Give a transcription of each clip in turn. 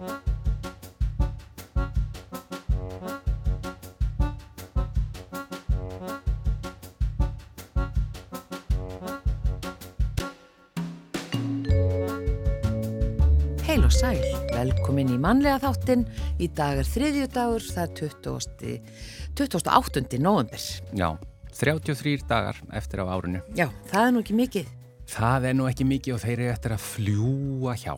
Heil og sæl, velkomin í mannlega þáttin. Í dag er þriðju dagur, það er 20. 28. november. Já, 33 dagar eftir af árinu. Já, það er nú ekki mikið. Það er nú ekki mikið og þeir eru eftir að fljúa hjá.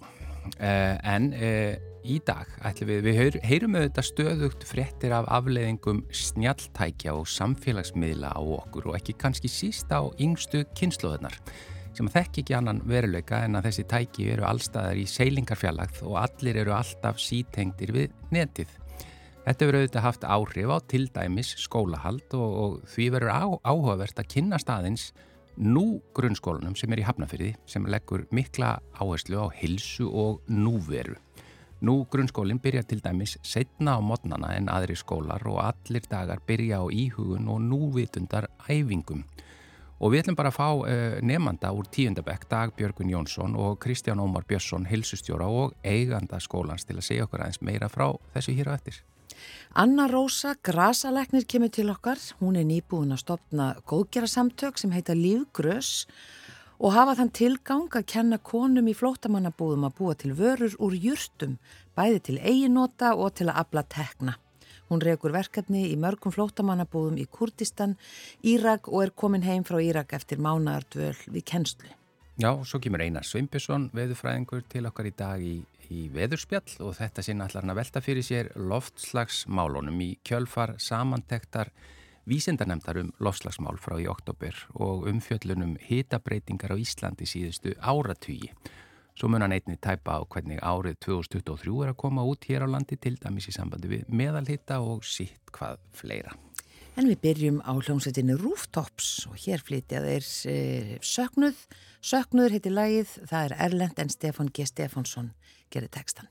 Uh, en uh, í dag ætlum við, við heyr, heyrum auðvitað stöðugt fréttir af afleiðingum snjaltækja og samfélagsmiðla á okkur og ekki kannski síst á yngstu kynnslóðunar sem þekk ekki annan veruleika en að þessi tæki eru allstaðar í seilingarfjallagð og allir eru alltaf sítengdir við netið. Þetta verður auðvitað haft áhrif á til dæmis skólahald og, og því verður á, áhugavert að kynna staðins nú grunnskólanum sem er í Hafnafyrði sem leggur mikla áherslu á hilsu og núveru. Nú grunnskólinn byrjar til dæmis setna á modnana en aðri skólar og allir dagar byrja á íhugun og núvitundar æfingum. Og við ætlum bara að fá uh, nefnanda úr tíundabekk, Dag Björgun Jónsson og Kristján Ómar Björnsson, hilsustjóra og eiganda skólans til að segja okkur aðeins meira frá þessu hér á eftir. Anna Rósa Grasaleknir kemur til okkar. Hún er nýbúin að stopna góðgerarsamtök sem heita Lífgrös og hafa þann tilgang að kenna konum í flótamannabúðum að búa til vörur úr júrtum, bæði til eiginota og til að abla tekna. Hún reykur verkefni í mörgum flótamannabúðum í Kurdistan, Írak og er komin heim frá Írak eftir mánardvöl við kennslu. Já, svo kemur Einar Sveinbjörnsson, veðurfræðingur til okkar í dag í, í veðurspjall og þetta sinna allar hann að velta fyrir sér loftslagsmálunum í kjölfar samantektar vísendarnemdar um loftslagsmál frá í oktober og umfjöllunum hitabreitingar á Íslandi síðustu áratugi. Svo mun hann einni tæpa á hvernig árið 2023 er að koma út hér á landi til dæmis í sambandi við meðalhitta og sitt hvað fleira. En við byrjum á hljómsveitinu Rooftops og hér flytja þeir e, söknuð. Söknuður heiti lagið, það er Erlend en Stefan G. Stefánsson gerir textan.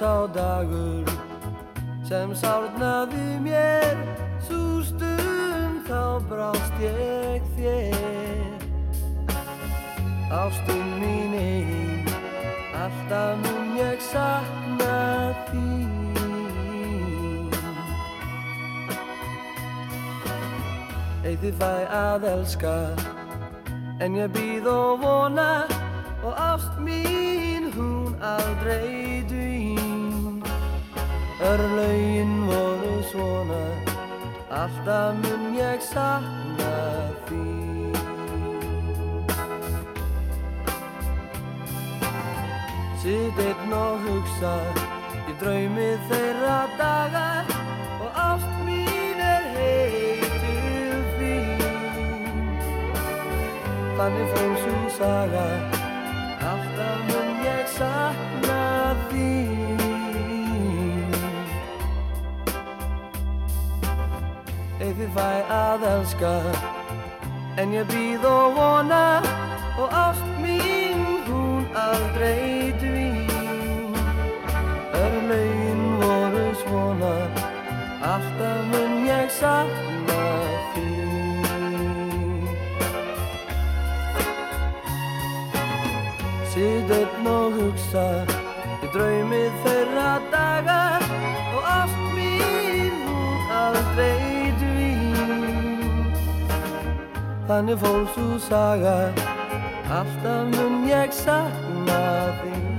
Sá dagur sem sárnaði mér. Svo stund þá brást ég þér. Ástin mín ein alltaf mun ég sakna þín. Eitt fæ að elska En ég býð og vona Og ást mín hún aldrei Örlaugin voru svona Alltaf mun ég sakna þín. Sitt einn og hugsa Í draumi þeirra daga Og ást mín er heitur þín Þannig fór svo saga Alltaf mun ég sakna þín Þið fæ að elska. En ég býð og vona Og ást mín hún aldrei dvín. Örlaugin voru svona Alltaf mun ég sakna þín. Sitt einn og hugsa Þannig fór svo saga. Alltaf mun ég sakna þín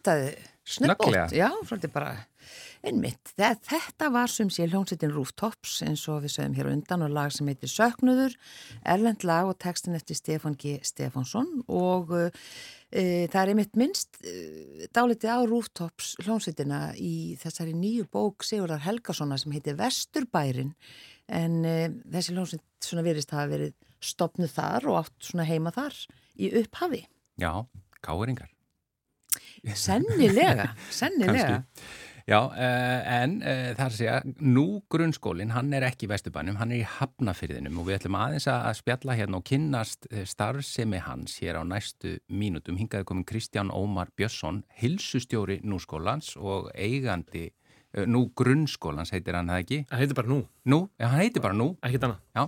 endaði snöggótt. Já, svolítið bara einmitt. Þe- Þetta var sem sé hljómsveitin Rooftops eins og við sögum hér undan og lag sem heitir Söknuður, Erlend lag og textin eftir Stefán G. Stefánsson og e, það er einmitt minnst uh, dálítið á Rooftops hljómsveitina í þessari nýju bók Sigurðar Helgasonar sem heitir Vesturbærin en uh, þessi hljómsveit svona verist hafa verið stopnuð þar og átt svona heima þar í upphafi. Já, káringar. Sennilega, sennilega. Já, uh, en uh, það er að segja, nú grunnskólinn, hann er ekki í Vesturbænum, hann er í Hafnafyrðinum og við ætlum aðeins að spjalla hérna og kynnast eh, starfsemi hans hér á næstu mínútum. Hingaði komin Kristján Ómar Björnsson, hilsustjóri núskólans og eigandi, uh, nú grunnskólans heitir hann það ekki? Það heitir bara nú, Nú, ja, hann heitir bara nú, ekkert annað. já.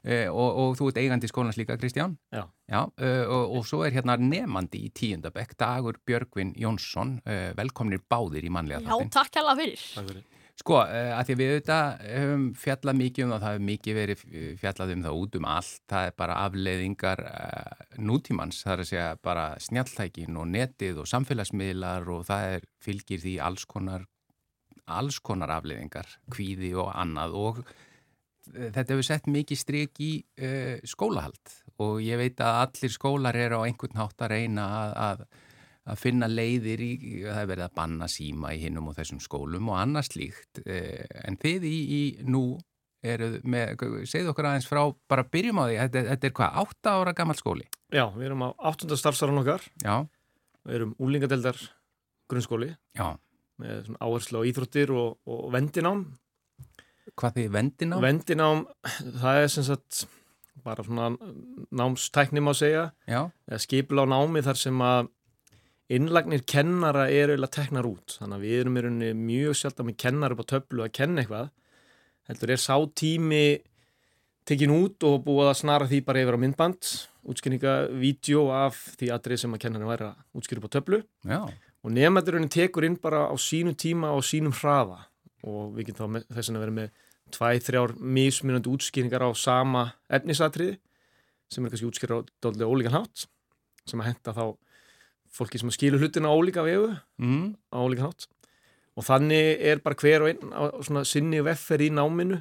Uh, og, og þú ert eigandi skólans líka, Kristján? Já. Já, uh, og, og svo er hérna nefandi í tíundabekk, Dagur Björgvin Jónsson, uh, velkomnir báðir í mannlega Já, þáttin. takk hella fyrir. Takk fyrir. Sko, að því við auðvitað höfum fjallað mikið um það, það hefur mikið verið fjallað um það út um allt, það er bara afleiðingar uh, nútímans, það er að segja bara snjalltækin og netið og samfélagsmiðlar og það er fylgir því alls konar, alls konar afleiðingar, kvíði og annað og eh, þetta hefur sett mikið strik í uh, skólahald og ég veit að allir skólar eru á einhvern hátt að reyna að, að að finna leiðir í, það er verið að banna síma í hinnum og þessum skólum og annars líkt, eh, en þið í, í nú eru með, segðu okkur aðeins frá, bara byrjum á því, þetta, þetta er hvað, átta ára gammal skóli? Já, við erum á 8. starfsarun okkar, Já, við erum úlingadeldar grunnskóli já, með áherslu á íþróttir og, og vendinám. Hvað þið vendin á? Vendinám, það er sem sagt bara svona námstækni má segja, eða skipla á námi þar sem að innlagnir kennara eru eiginlega teknar út. Þannig að við erum í rauninni mjög sjálf með kennar upp á töflu að kenna eitthvað. Heldur er sá tími tekin út og búið að snara því bara yfir á myndband, útskynninga, vídeo af því atrið sem að kennarinn væri að útskynna upp á töflu. já, Og nefndurinn tekur inn bara á sínum tíma og sínum hraða og við getum þá með, þess að vera með tvæ, þrjár mismunandi útskýringar á sama efnisatriði sem er kannski útskýra á dálítið ólíkan hátt sem að henda þá fólki sem að skilur hlutina á ólíka vegu mm, á ólíkan hátt. Og þannig er bara hver og einn á svona sinni veffer í náminu.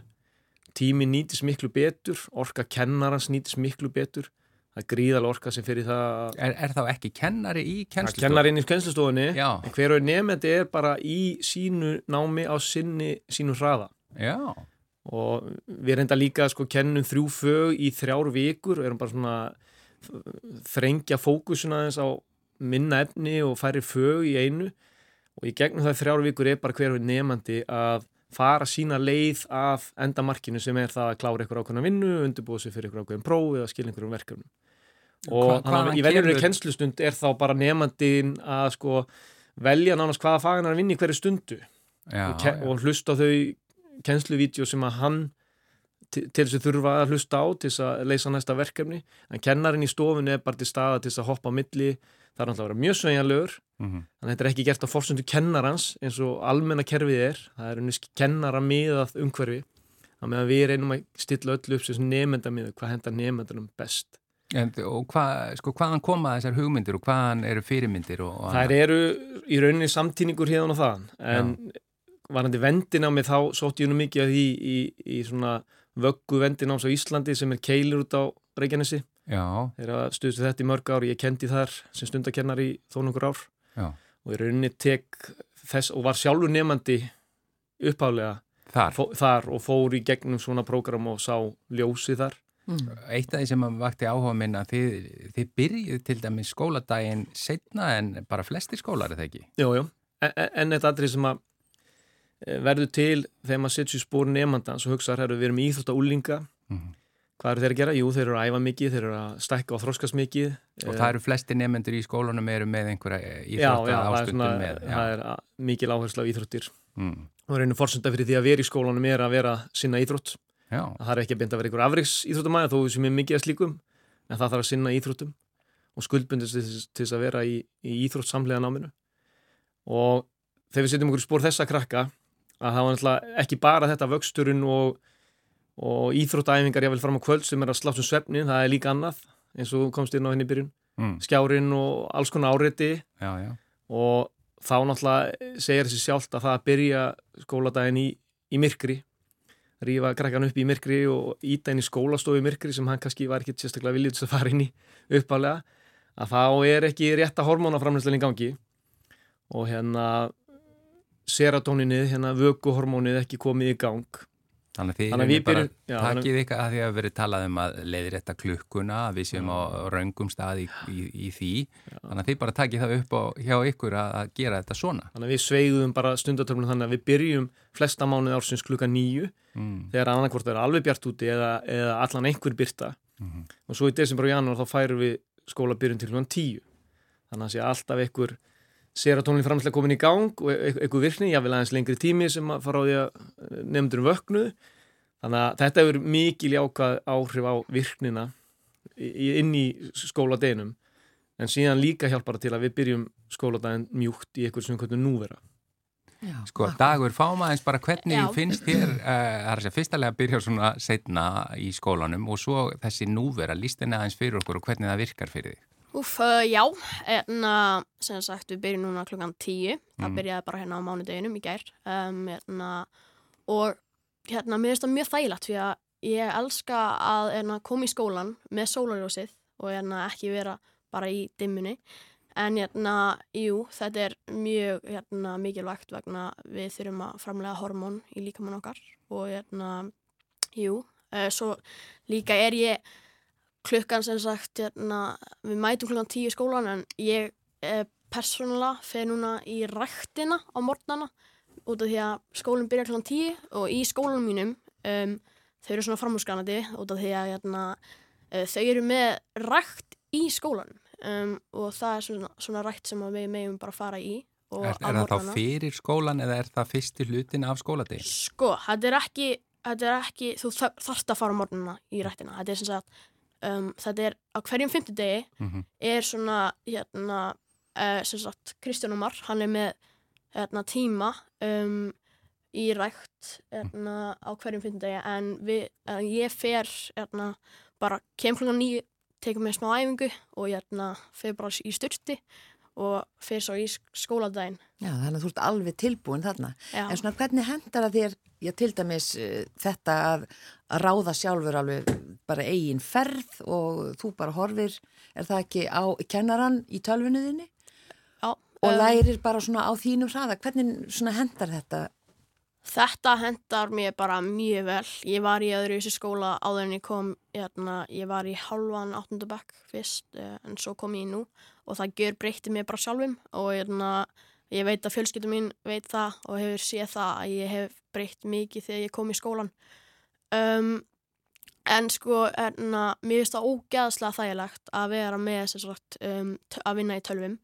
Tími nýtis miklu betur orka kennarans nýtis miklu betur það er gríðalega orka sem fyrir það að er, er þá ekki kennari í að kennslustofu? kennarinn í kennslustofunni. En hver og nefndi er bara í sínu námi á sinni, sínu hraða. Já, og við reynda líka sko kennum þrjú fög í þrjár vikur og erum bara svona þrengja fókusuna þess á minna efni og færi fög í einu. Og í gegnum það þrjár vikur er bara hver og nefandi að fara sína leið af endamarkinu sem er það að klára ykkur ákveðna vinnu, undirbúa sig fyrir ykkur ákveðin prófi eða skilja ykkur um verkefnum og Hva- hvaðan í venjurinni kemur- kennslustund er þá bara nefandin að sko velja nánast hvaða fag hann er í hverju stundu. Já, og, og hlusta á þau kennsluvídeó sem að hann til þess að þurfa að hlusta á til þess að leysa næsta verkefni. En kennarinn í stofunni er bara til staða til þess að hoppa á milli, það er náttúrulega að vera mjög sveigjanlegur. Mhm. þannig að þetta er ekki gert á forsöndu kennarans eins og almenna kerfið er. Það er unni kennara miðað umhverfi. Þannig að við reynum að stilla öllu upp sem nefnda miður, hvað hendar nefndanum best. En, og hvað, sko, hvaðan koma þessar hugmyndir og hvaðan eru fyrirmyndir og, og Það eru í rauninni samtíningur hérna og þaðan. En varandi vendinámi þá sótt ég nú mikið að því í, í svona vöggu vendináms á Íslandi sem er keilur út á Reykjanesi Já, þeirra stuðstu þetta í mörg ár, ég kendi þar sem stundakennar í þó nokkur ár Já. og í rauninni tek þess og var sjálfur nefandi upphálega þar fó, þar og fór í gegnum svona prógram og sá ljósi þar Mm. Eitt af því sem að vakti áhuga minn að þið, þið byrjuð til dæmis skóladaginn setna en bara flestir skólar er það ekki? Jú, jú, en, en- en þetta atrið sem að verður til þegar maður setjur spór nefndans og hugsaður, herru, við erum íþrótt á úlinga Mhm. hvað eru þeir að gera? Jú, þeir eru að æfa mikið, þeir eru að stækka og þroskast mikið Og Eh, það eru flestir nefnendur í skólanum eru með einhverja já, já, íþrótta það er, ástundum með. það er að- mikil áherslu af íþróttir Mm. og reynir forsenda fyrir því að vera í skólanum er að vera sinna íþrótt Já, það er ekki að bynda að vera ykkur afriks íþróttamæða þó sem er mikið að slíkum en það þarf að sinna íþróttum og skuldbundist til, til þess að vera í, í íþrótt samlega náminu og þegar við setjum okkur í spór þessa krakka að það var náttúrulega ekki bara þetta vöxturinn og, og íþróttæfingar ég vil fram á kvöld sem er að slátt um svefnin, það er líka annað eins og komst inn á henni byrjun, mm. skjárin og alls konar áreiti já, já. og þá náttúrulega segir þessi sjálft að það að byrja skóladaginn í, í myrkri rífa krakkan upp í myrkri og íta inn í skólastofi myrkri sem hann kannski var ekki sérstaklega viljið að fara inn í uppalega að þá er ekki rétta hormónaframlýslega í gangi og hérna serotoninið, hérna vökuhormónið ekki komið í gang Þannig að við erum bara já, takið ykkar að því að verið talað um að leiðir þetta klukkuna, að við séum á raungum stað í, í, í því. Þannig að þið bara takið það upp á, hjá ykkur að, að gera þetta svona. Þannig að við sveigðum bara stundatöflum þannig að við byrjum flesta mánuð ársins klukka nýju Mm. þegar annarkvort er alveg bjart úti eða, eða allan einhver byrta Mhm. og svo í desember og janúar þá færum við skóla byrjun til klukkan tíu þannig að sé alltaf einhver serotonin framslega komin í gang og e- einhver virkni, jáfnvel aðeins lengri tími sem að fara á því að nefndur um vöknuð þannig að þetta hefur mikil jákað áhrif á virknina í- inn í skóladeginum en síðan líka hjálpar til að við byrjum skóladaginn mjúkt í eitthvað sem við kvöldum núvera Já, Sko, akkurat. dagur, fáum aðeins bara hvernig Já. finnst þér, uh, það er að að byrja svona setna í skólanum og svo þessi núvera, líst henni aðeins fyrir okkur og hvernig það virkar fyrir þig. Úf, uh, já, hérna, sem sagt, við byrjum núna klukkan tíu, það Mm. byrjaði bara hérna á mánudeginum í gær, um, hérna, og hérna, mér finnst það mjög þægilegt því að ég elska að hérna, koma í skólan með sólarjósið og hérna, ekki vera bara í dimmunni, en hérna, jú, þetta er mjög hérna, mikilvægt vegna við þurfum að framlega hormón í líkamann okkar og hérna, jú, uh, svo líka er ég klukkan sem sagt, hérna, við mætum klukkan tíu í skólan en ég eh, persónulega fer núna í ræktina á morgnana út af því að skólinn byrja klukkan tíu og í skólanum mínum um, þau eru svona framhúskanandi út af því að hérna, uh, þau eru með rækt í skólanum um, og það er svona, svona rækt sem við meðum bara fara í Er, er það þá fyrir skólan eða er það fyrsti hlutin af skóladegi? Sko, þetta er ekki, þetta er ekki þú þar- þarft að fara á morgunina í rættina. Þetta er sem sagt, um, þetta er á hverjum fimmtudegi Mm er svona, hérna, uh, sem sagt, Kristján Ómar, hann er með hérna, tíma um, í rækt hérna, á hverjum fimmtudegi en við, uh, ég fer hérna, bara kem klukkan nýju, tekum mér smá æfingu og hérna, fer bara í styrti og fer svo í sk- skóladaginn. Já, þannig að þú ert alveg tilbúin þarna. Já. En svona hvernig hendar að þér, já til dæmis uh, þetta að, að ráða sjálfur alveg bara eigin ferð og þú bara horfir, er það ekki á kennaran í tölvunuðinni Já, og um, lærir bara svona á þínum hraða, hvernig svona hendar þetta? Þetta hendar mér bara mjög vel. Ég var í öðru í þessu skóla áður en ég kom, hérna, ég var í halvan áttundabæk fyrst eh, en svo kom ég nú og það gjör breytti mér bara sjálfum og hérna, ég veit að fjölskyldum mín veit það og hefur séð það að ég hef breytt mikið þegar ég kom í skólan. Um, en sko, hérna, mér finnst það ógeðslega þægilegt að vera með sagt, um, að vinna í tölvum.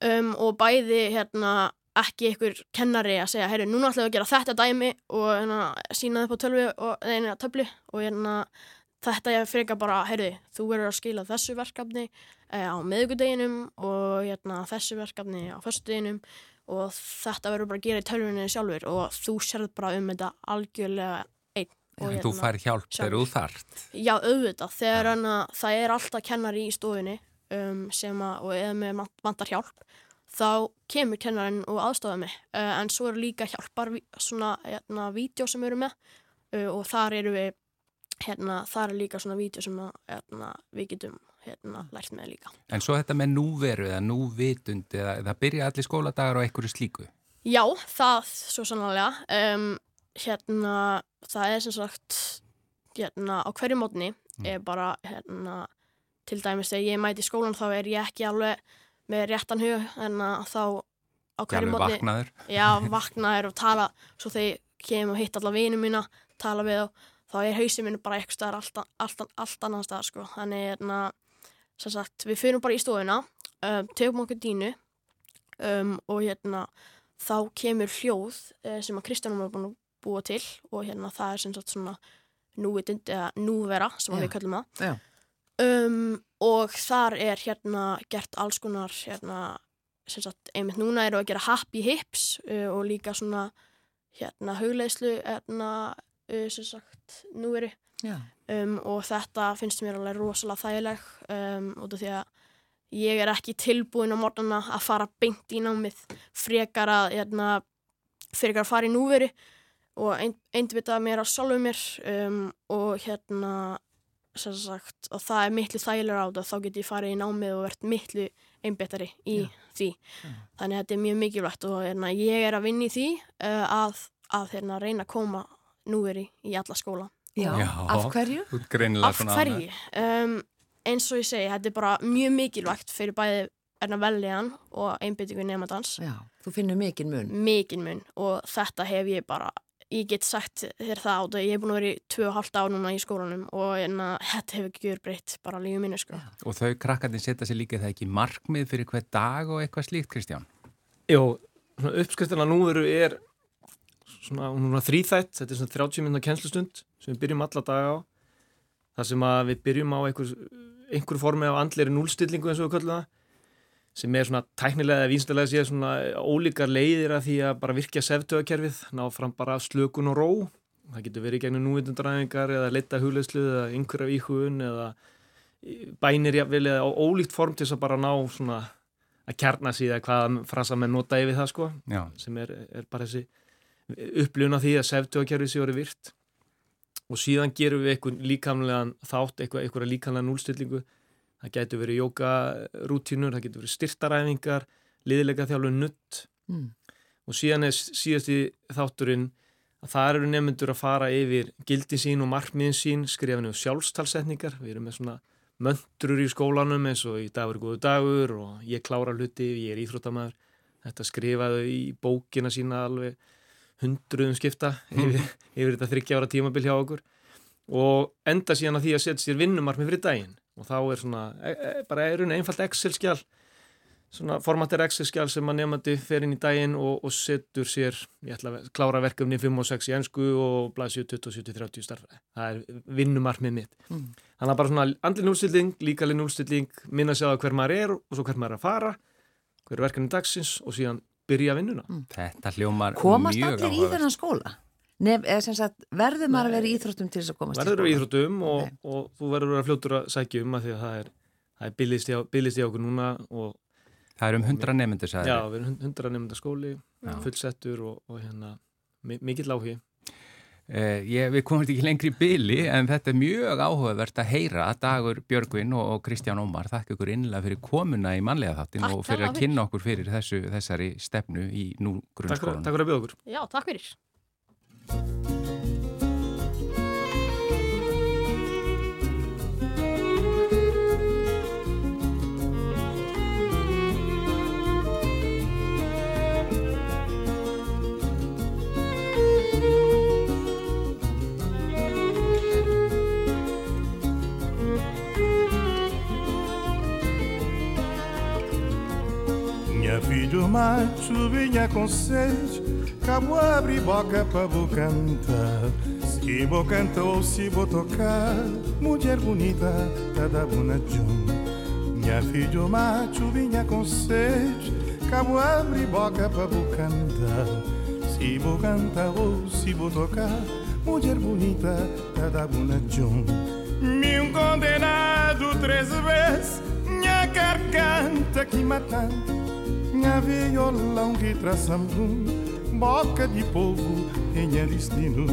Um, og bæði hérna ekki einhver kennari að segja heyru, núna ætlum við að gera þetta dæmi og hérna, sína það på tölvu og, neina, töflu og hérna, þetta ég freka bara, heyru, þú verður að skila þessu verkefni eh, á meðgudeginum og hérna, þessu verkefni á föstudeginum og þetta verður bara að gera í tölvunni sjálfur og þú sérð bara um þetta algjörlega En þú fær hjálp þegar þú þart. Já, auðvitað, þegar hana, það er alltaf kennari í stofunni um, sem að, og eða með vant- vantar hjálp, þá kemur kennarinn og aðstofa mig. Uh, en svo eru líka hjálpar svona, hérna, vídeo sem við erum með uh, og þar eru við, hérna, þar er líka svona vídeo sem að, hérna, við getum hérna, lært með líka. En svo þetta með núveru eða núvitund eða það byrja allir skóladagar á einhverju slíku. Já, það svo sannlega. Um, hérna, það er sem sagt, hérna, á hverju mótni er bara, hérna, til dæmis þegar ég mæti í skólan þá er ég ekki alveg með réttan hug, en að þá á hverju Alveg mótni, vaknaður. já, vaknaðir og tala, svo þegar ég kem og hitt alla vinum mína, tala við þá, þá er hausinn minn bara eitthvað staðar allt, allt, allt annan staðar, sko. Þannig, hérna, sem sagt, við fyrir bara í stofuna, um, tegum okkur dínu um, og hérna, þá kemur hljóð eh, sem að Kristjánum er búin að búa til og hérna það er sem sagt svona núvitund eða núvera sem Já. við kallum það um, og þar er hérna gert alls konar hérna sem sagt einmitt núna eru að gera happy hips uh, og líka svona hérna hugleiðslu hérna uh, sem sagt núveri. Um, og þetta finnst mér alveg rosalega þægileg um, út af því að ég er ekki tilbúin á morgunna að fara beint í námið frekar að, hérna, frekar að fara í núveri og ein, einbitaða mér á sjálfu mér um, og hérna sem sagt, og það er miklu þægilega á það þá get ég farið í námið og verðt miklu einbitari í Já. því þannig að þetta er mjög mikilvægt og hérna, ég er að vinna í því uh, að, að hérna, reyna að koma núveri í alla skóla Já, Já. af hverju? Af hverju? Um, eins og ég segi, þetta er bara mjög mikilvægt fyrir bæði erna veljan og einbyttingu nefndans. Já, þú finnur mikinn mun. Mikinn mun og þetta hef ég bara, ég get sagt þér það á þetta, ég hef búin að vera í 2,5 ár núna í skólanum og enna, þetta hefur ekki verið breytt bara lífið minni sko. Já. Og þau krakkandi setja sér líka það ekki markmið fyrir hver dag og eitthvað slíkt, Kristján? Jó, svona uppskriftina núveru er svona, er þrýþætt, þetta er svona 30 minna kennslustund sem við byrjum alla daga á þar sem að við byrjum á einhver, einhver formi af andleiri núlstillingu eins og við köllum það sem er svona tæknilega eða vínslega séð svona ólíkar leiðir að því að bara virkja seftöðakerfið, ná fram bara slökun og ró. Það getur verið gegnum núvitundræðingar eða leita hugleðslu eða einhverja íhugun eða bænir jafnvel eða ólíkt form til þess að bara ná svona að kjarna síða hvaða frasa menn nota yfir það sko Já, sem er, er bara þessi upplifun af því að seftöðakerfið sé orðið virt. Og síðan gerum við eitthvað líkamlegan þátt, eitthvað, eitthvað líkamlega núlstillingu það getur verið jókarútínur, það getur verið styrtaræfingar liðilega þjálfur nutt Mm. og síðan er síðasti þátturinn að það eru nefnendur að fara yfir gildi sín og markmiðin sín skrifinu sjálfstalsetningar, við erum með svona möndrur í skólanum eins og í dagur góðu dagur og ég klára hluti ég er íþróttamæður, þetta skrifaðu í bókina sína alveg hundruðum skipta yfir, yfir þetta þryggja ára tímabil hjá okkur. Og enda síðan að því að setja sér vinnumarkmið fyrir daginn og þá er svona, e, e, bara er unni einfalt Excel-skjál svona formatir Excel-skjál sem að nefnandi fer inn í daginn og, og setur sér, ég ætla að klára verkefni 5 og 6 í ennsku og blæsju 27-30 starfræði. Það er vinnumarkmið mitt. Mm. Þannig að bara svona andli núlstilling, líkali núlstilling, minna sig á hver maður er og svo hver maður er að fara, hver er verkefni dagsins og síðan byrja vinnuna. þetta hljómar Komast mjög allir í þennan skóla? Nef, eða sem sagt, verður maður að vera í íþróttum til þess að komast Verður í í skóla? íþróttum og, og þú verður að vera fljótur að sækja um að því að það er, það er billist hjá okkur núna og Það er um hundra nefnendur, sagði já, við erum hundra nefnda skóli, fullsettur og, og hérna, mi- mikill áhugi. Eh, ég, við komumst ekki lengri í byli en þetta er mjög áhugavert að heyra að Dagur Björgvin og, og Kristján Ómar þakka ykkur innlega fyrir komuna í mannlega þáttin Takk og fyrir að kynna okkur fyrir þessu, þessari stefnu í nú Takk fyrir, grunnskólan. Takk fyrir að bjóða okkur. Já, takk fyrir. Minha filho macho vinha com sede Cabo abre boca pra vou cantar. Se vou cantar ou se vou tocar Mulher bonita, tá da buna John Minha filho macho vinha com sede Cabo abre boca pra vou cantar. Se vou cantar ou se vou tocar Mulher bonita, tá da buna Me um condenado três vezes Minha garganta que matando minha violão que traçambum, boca de povo minha destino.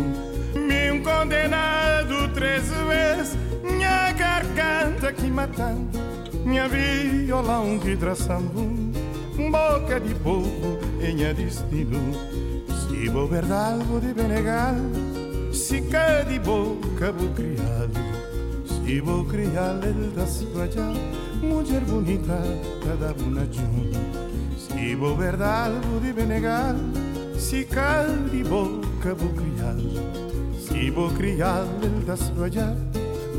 Me um condenado três vezes, minha garganta que matando, minha violão que traçambum, boca de povo minha destino. Se vou verdade, vou de benegar, se cai de boca vou criá-lo. Se vou criá-lo, ele da sua mulher bonita, cada junto. Se vou verdade, vou de benegar Cai de boca, vou criar Se vou criar, ele da sua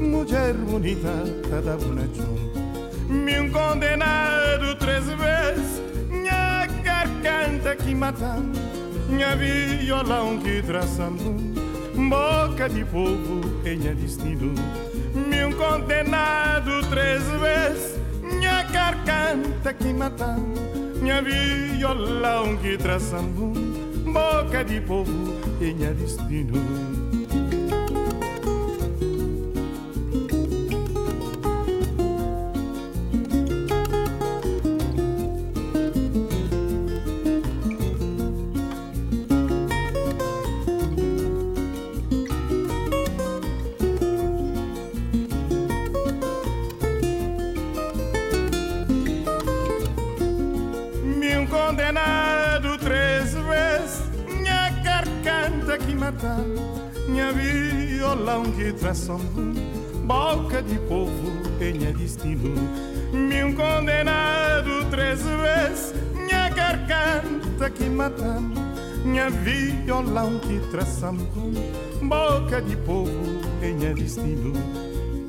Mulher bonita, cada junto Me um condenado três vezes Minha garganta que matando Minha violão que traçando Boca de povo minha destino Me condenado três vezes Minha garganta que matando minha violão que traçando boca de povo em minha Boca de povo tenha destino. Meu condenado três vezes. Minha garganta que mata. Minha violão que traz Boca de povo tenha destino.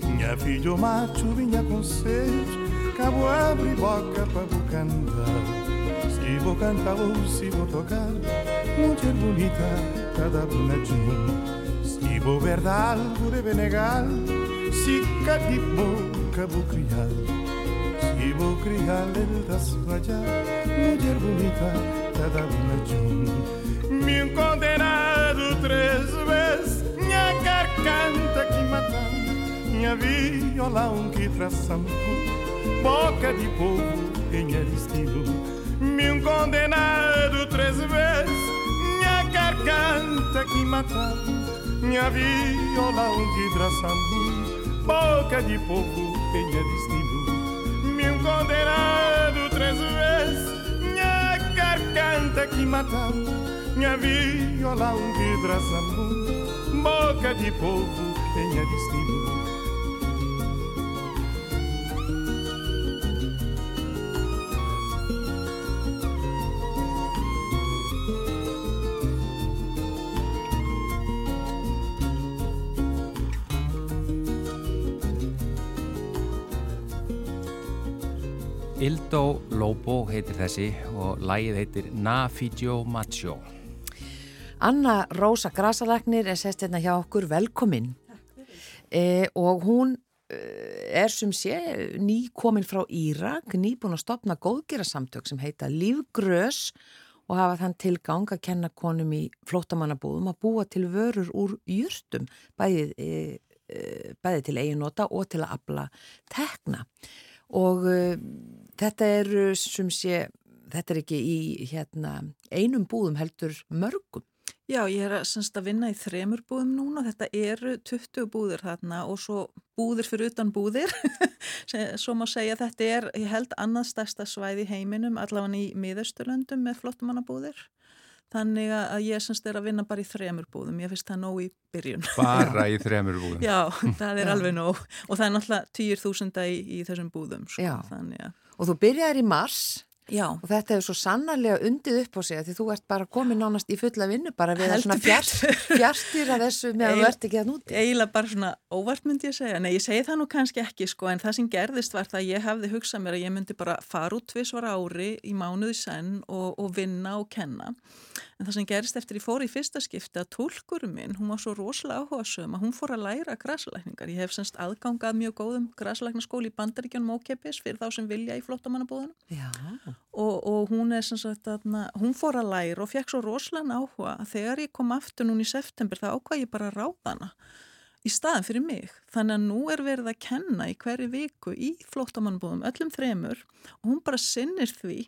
Minha filho macho vinha com sede Cabo abre boca para cantar se vou cantar ou se vou tocar Mulher bonita, cada bonadinho Governalvo de Benegal, se de boca vou criar, se vou criar da suaja, mulher bonita, cada uma de um. Me condenado três vezes, minha garganta que matar, minha viola um que traçam, boca de povo tem destino. Me condenado três vezes, minha garganta que matar minha viola onde traçando, boca de povo tenha destino. Me condenado três vezes, minha garganta que matar, minha viola onde traçando, boca de povo tenha destino. Ildó Lobo heitir þessi og lægið heitir Nafidjó Macho. Anna Rósa Grasalæknir er sest hérna hjá okkur, velkomin. E, og hún eh, er sem sé ný komin frá Írak, ný búin að stopna góðgerasamtök sem heita Lífgrös og hafa þann tilgang að kenna konum í flótamannabúðum að búa til vörur úr júrtum, bæði, e, bæði til eiginota og til að abla tekna og uh, þetta er sem sé, þetta er ekki í hérna, einum búðum heldur mörgum. Já, ég er semst að vinna í þremur búðum núna, þetta eru 20 búðir þarna og svo búðir fyrir utan búðir, svo má segja þetta er, ég held, annað stærsta svæði heiminum, allavega í miðausturlöndum með flottumannabúðir. Þannig að ég semst er að vinna bara í þremur búðum, ég finnst það nóg í byrjun. Bara í þremur búðum? Já, það er alveg nóg og það er náttúrulega týjir þúsunda í, í þessum búðum. Sko, þannig að... Og þú byrjaði í mars Já. og þetta er svo sannarlega undið upp á sig því þú ert bara komin nánast í fulla vinnu bara við að svona fjárstýra þessu með að þú ert ekki að núti. Eiginlega bara svona óvart myndi ég segja. Nei, ég segi það nú kannski ekki sko en það sem gerðist var það að ég hefði hugsað mér að ég myndi bara fara út tvísvara ári í mánuði senn og, og vinna og kenna En það sem gerist eftir ég fór í fyrsta skipti að tólkurum minn, hún var svo rosalega áhugasum að hún fór að læra græsalækningar. Ég hef semst aðgangað mjög góðum græsalæknaskóli í bandaríkjanum ókeppis fyrir þá sem vilja í flottamannabóðunum. Og, og hún er sem sagt að hún fór að læra og fekk svo rosalega áhuga að þegar ég kom aftur núni í september það ákvað ég bara að ráða hana í staðan fyrir mig. Þannig að nú er verið að kenna í hverju viku í flóttamannbúðum, öllum þremur og hún bara sinnir því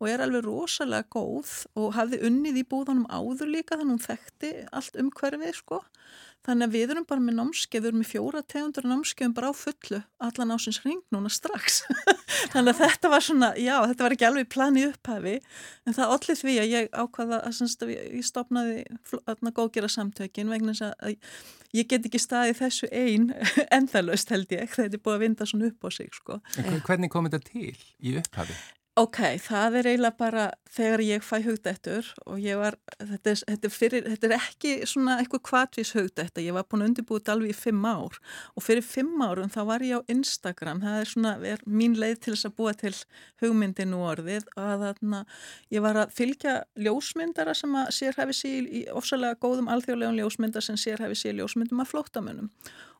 og er alveg rosalega góð og hafði unnið í búðunum áður líka þannig að hún þekkti allt um hverfið sko. Þannig að við erum bara með námskeið, við erum með fjóra tegundur námskeiðum bara á fullu allan ásins hring núna strax. Þannig að þetta var svona, já þetta var ekki alveg planið upphafi en það allir því að ég ákvaða að, að ég stopnaði góðgjara samtökin vegna þess að ég get ekki staðið þessu einn endalöst held ég, þetta er búið að vinda svona upp á sig sko. Hvernig kom þetta til í upphafi? Ok, það er eiginlega bara þegar ég fæ hugdættur og ég var, þetta er, þetta er, fyrir, þetta er ekki svona eitthvað kvartvis hugdætta, ég var búin að undirbúið alveg í fimm ár og fyrir fimm árum þá var ég á Instagram, það er svona, er mín leið til þess að búa til hugmyndinu orðið að þarna ég var að fylgja ljósmyndara sem að sérhæfi sér í ofsalega góðum alþjóðlegum ljósmyndar sem sérhæfi sér ljósmyndum af flótamönnum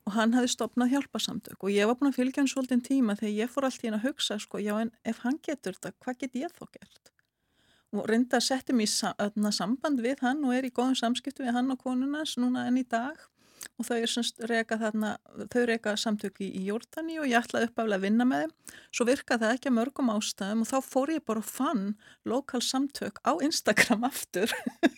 og hann hefði stopnað hjálpasamtök og ég var búin að fylgja hann svolítið tíma þegar ég fór alltaf inn að hugsa sko, já en ef hann getur þetta, hvað get ég þó gert? Og reynda að setja mér í samband við hann og er í góðum samskiptu við hann og konunans núna enn í dag og þau semst reyka þarna, þau reyka samtöki í Jórnani og ég ætlaði uppaflega að vinna með þeim. Svo virkaði það ekki að mörgum ástæðum og þá fór ég bara og fann lokal samtök á Instagram aftur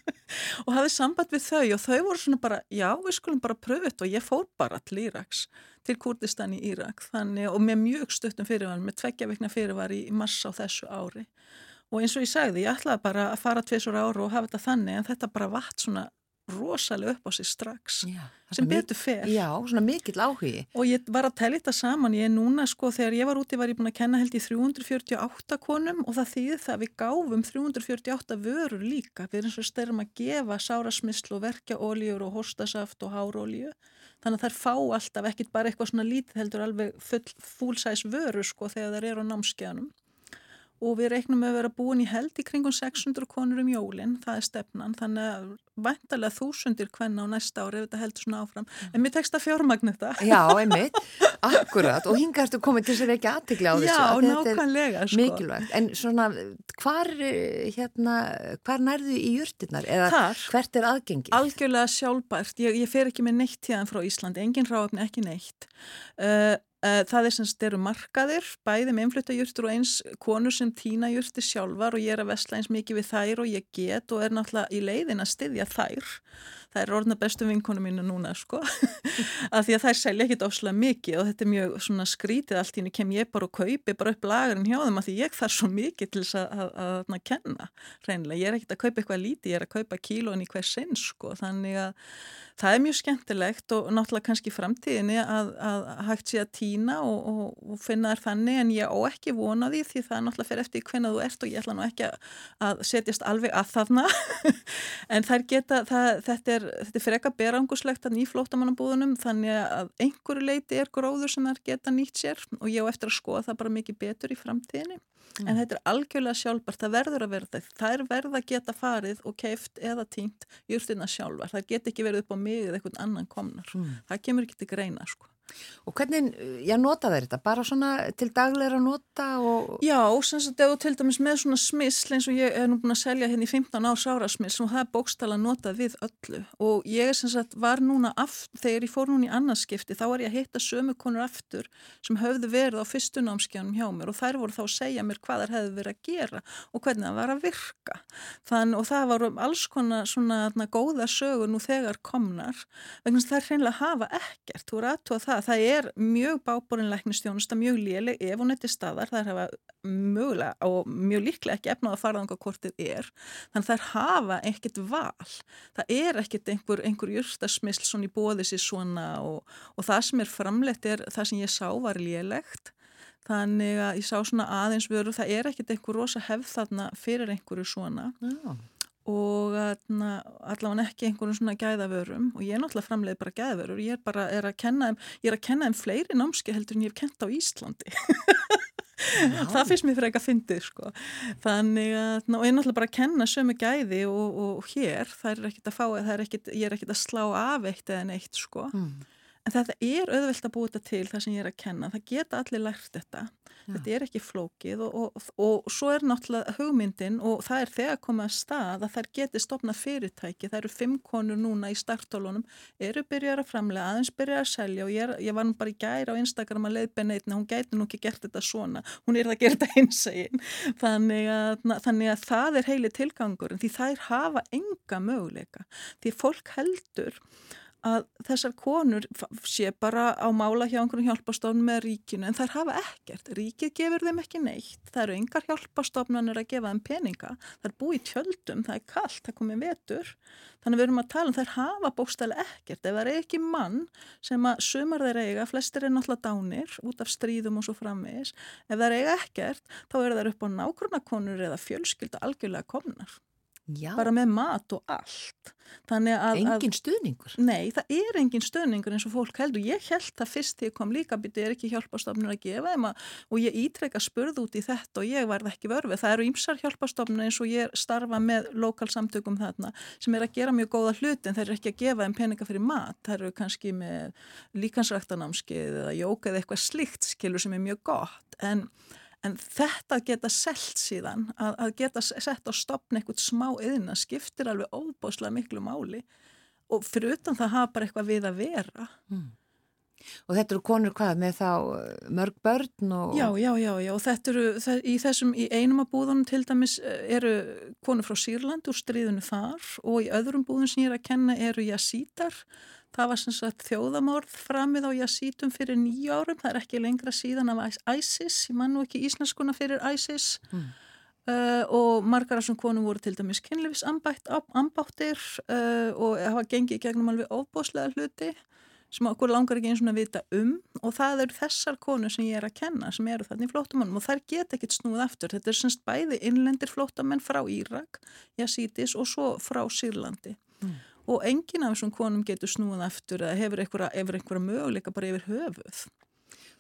og hafði samband við þau og þau voru svona bara, já við skulum bara pröfu þetta og ég fór bara til Íraks, til Kurdistan í Írak þannig og með mjög stuttum fyrirvar, með tveggja vikna fyrirvar í massa á þessu ári. Og eins og ég sagði, ég ætlaði bara að fara tviðsóra ára og hafa þetta þannig en þetta bara vatt svona rosalega upp á sig strax Já, sem betur fer. Já, svona mikill áhugi. Og ég var að tellja þetta saman, ég er núna sko, þegar ég var úti var ég búin að kenna held í 348 konum og það þýði það að við gáfum 348 vörur líka. Við erum svo styrum að gefa sárasmissl og verkja oljur og hostasaft og hárolju. Þannig að þær fá alltaf ekkit bara eitthvað svona lítið heldur alveg full, fullsæs vöru sko þegar þær eru á námskeiðanum og við reiknum að vera búin í held í kringum 600 konur um jólinn, það er stefnan, þannig að vantarlega þúsundir hvenna á næsta ári ef þetta heldur svona áfram, en mér tekst að fjármagn þetta. Já, einmitt, akkurat og hinga ertu komið til að ekki aðtikla á þessu. Já, nákvæmlega, sko. Mikilvægt, en svona, hvar, hérna, hvar nærðu í júrtinnar eða Þar, hvert er aðgengið? Algjörlega sjálfbært, ég, ég fer ekki með neitt tíðan frá Íslandi, engin ráöfni, ekki neitt. Uh, það er sem styrir markaðir, bæði með einfluttajurtur og eins konur sem týna jurtir sjálfar og ég er að vesla eins mikið við þær og ég get og er náttúrulega í leiðin að styðja þær. Það er orðna bestu vinkonu mínu núna sko, af því að þær selja ekkit ofslega mikið og þetta er mjög svona skrítið allt í henni kem ég bara og kaupi bara upp lagarinn hjá þeim af því ég þarf svo mikið til þess að, að, að, að kenna reynilega. Ég er ekkit að kaupa eitthvað lítið, ég er að kaupa kílóin í hver sinn sko, þannig að það er mjög skemmtilegt og náttúrulega kannski framtíðinni að, hægt sé að týna og, og, og finna þær þannig en ég á ekki vona því því það er náttúrulega fyrir eftir hvenna þú ert og ég ætla nú ekki að setjast alveg að þarna. En þær geta, það, þetta er, er freka beranguslegt að nýflótamannabúðunum þannig að einhverju leiti er gróður sem þær geta nýtt sér og ég á eftir að skoða það bara mikið betur í framtíðinni. Mm. en þetta er algjörlega sjálfbart, það verður að verða það er verða að geta farið og keift eða týnt júrtina sjálfar, það get ekki verið upp á mig eða einhvern annan komnar. Mm. það kemur ekki til greina sko Og hvernig, já, nota þeir þetta? Bara svona til dagleira nota og... Já, sem sagt, þú til dæmis með svona smissl eins og ég er nú búin að selja henni hérna í 15 árs ára smissl og það er bókstala notað við öllu. Og ég er sem sagt, var núna aft, þegar ég fór núna í annarskipti þá var ég að hitta sömu konur aftur sem höfðu verið á fyrstunámskjánum hjá mér og þær voru þá að segja mér hvað þær hefðu verið að gera og hvernig það var að virka. Þann, og það var alls konar svona na, góða sögur nú þegar komnar vegna að það það það er mjög bábúrinleiknistjónusta, mjög léleg ef hún er til staðar, það er hafa mögulega og mjög líklega ekki efnað að fara þanga hvort þið er, þannig það er hafa ekkert val, það er ekkert einhver, einhver júrstasmisl svona í bóði sér svona og, og það sem er framlegt er það sem ég sá var lélegt. Þannig að ég sá svona aðeins vöru, það er ekkert einhver rosa hefð þarna fyrir einhverju svona. Já og allavega ekki einhvern svona gæðavörum og ég er náttúrulega framleið bara gæðavörur, ég er bara er að kenna þeim, ég er að kenna þeim fleiri námski heldur en ég hef kent á Íslandi það finnst mér fyrir ekki að fyndið sko, þannig að og ég er náttúrulega bara að kenna sömu gæði og, og hér, það er ekkit að fá er ekkit, ég er ekkit að slá af eitt eða neitt sko mm. En þetta er auðvelt að búa þetta til það sem ég er að kenna. Það geta allir lært þetta. Já. Þetta er ekki flókið og, og, og svo er náttúrulega hugmyndin og það er þegar komað að stað að þær geti stopna fyrirtæki. Það eru fimm konur núna í startólunum, eru byrjar að framlega, aðeins byrjar að selja og ég, er, ég var nú bara í gæri á Instagram að leiðbenna einna, hún gæti nú ekki gert þetta svona. Hún er það að gera þetta eins eginn. Þannig, þannig að það er heili tilgangur en því þær hafa enga möguleika. Því fólk heldur að þessar konur sé bara á mála hjá einhvern hjálpastofn með ríkinu en þær hafa ekkert. Ríkið gefur þeim ekki neitt. Það eru yngar hjálpastofnanir að gefa þeim peninga. Það er búið í tjöldum, það er kallt, það komið vetur. Þannig við erum að tala um þær hafa bókstæli ekkert. Ef það er ekki mann sem að sumar þeir eiga, flestir er náttúrulega dánir út af stríðum og svo framvegis. Ef það er eiga ekkert, þá er það upp á nákvæmna konur eða fjölskylda algjörlega komnar. Já. bara með mat og allt. Engin stuðningur? Nei, það er engin stuðningur eins og fólk heldur. Ég held það fyrst að ég kom líka byrju er ekki hjálpastofnur að gefa þeim að, og ég ítrekka spurð út í þetta og ég varð ekki vörfið, það eru ímsar hjálpastofnur eins og ég starfa með lokalsamtökum þarna sem er að gera mjög góða hluti en það er ekki að gefa þeim peninga fyrir mat. Það eru kannski með líkansræktanámskið eða jóka eða eitthvað slikt skilur sem er mjög gott. En En þetta geta selt síðan, að, að geta sett á stopn eitthvað smá yðina skiptir alveg óbáslega miklu máli og fyrir utan það hafa bara eitthvað við að vera. Mm. Og þetta eru konur hvað með þá eh, mörg börn? Og... Já, já, já, já, og þetta eru í þessum, í einum af búðunum til dæmis eh, eru konur frá Sýrland úr stríðinu þar og í öðrum búðun sem ég er að kenna eru jasítar Það var sem sagt þjóðamorð framið á jasítum fyrir nýju árum, það er ekki lengra síðan af ISIS, ég man nú ekki íslenskuna fyrir ISIS mm. Uh, og margar af þessum konum voru til dæmis kynlifsambáttir uh, og hafa gengið gegnum alveg ofbóslega hluti sem okkur langar ekki eins og að vita um og það eru þessar konur sem ég er að kenna sem eru þarna í flótamannum og þær get ekki snúð aftur. Þetta er semst bæði innlendir flótamenn frá Írak, Jasítis og svo frá Sýrlandi mm. Og enginn af þessum konum getur snúð aftur eða hefur einhverja, möguleika bara yfir höfuð.